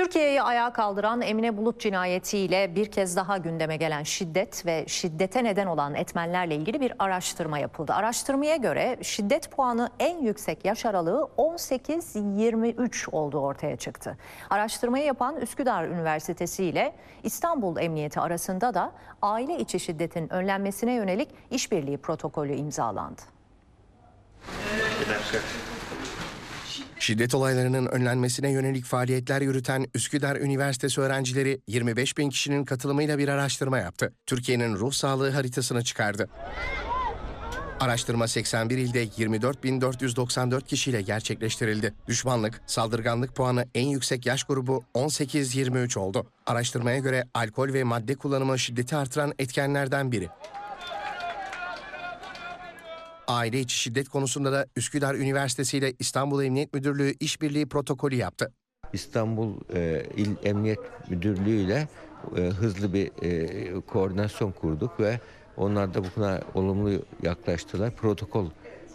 Türkiye'yi ayağa kaldıran Emine Bulut cinayetiyle bir kez daha gündeme gelen şiddet ve şiddete neden olan etmenlerle ilgili bir araştırma yapıldı. Araştırmaya göre şiddet puanı en yüksek yaş aralığı 18-23 olduğu ortaya çıktı. Araştırmayı yapan Üsküdar Üniversitesi ile İstanbul Emniyeti arasında da aile içi şiddetin önlenmesine yönelik işbirliği protokolü imzalandı. Şiddet olaylarının önlenmesine yönelik faaliyetler yürüten Üsküdar Üniversitesi öğrencileri 25 bin kişinin katılımıyla bir araştırma yaptı. Türkiye'nin ruh sağlığı haritasını çıkardı. Araştırma 81 ilde 24.494 kişiyle gerçekleştirildi. Düşmanlık, saldırganlık puanı en yüksek yaş grubu 18-23 oldu. Araştırmaya göre alkol ve madde kullanımı şiddeti artıran etkenlerden biri. Aile içi şiddet konusunda da Üsküdar Üniversitesi ile İstanbul Emniyet Müdürlüğü işbirliği protokolü yaptı. İstanbul e, İl Emniyet Müdürlüğü ile e, hızlı bir e, koordinasyon kurduk ve onlar da buna olumlu yaklaştılar. Protokol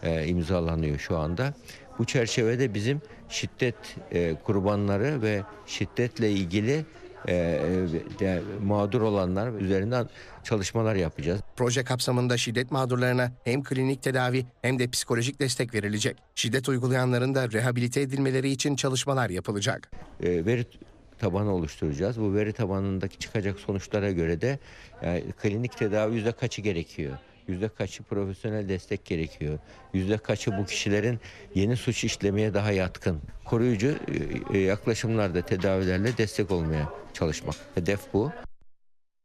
e, imzalanıyor şu anda. Bu çerçevede bizim şiddet e, kurbanları ve şiddetle ilgili de, mağdur olanlar üzerinden çalışmalar yapacağız. Proje kapsamında şiddet mağdurlarına hem klinik tedavi hem de psikolojik destek verilecek. Şiddet uygulayanların da rehabilite edilmeleri için çalışmalar yapılacak. E, veri tabanı oluşturacağız. Bu veri tabanındaki çıkacak sonuçlara göre de yani klinik tedavi yüzde kaçı gerekiyor? Yüzde kaçı profesyonel destek gerekiyor? Yüzde kaçı bu kişilerin yeni suç işlemeye daha yatkın? Koruyucu e, yaklaşımlarda tedavilerle destek olmaya çalışmak. Hedef bu.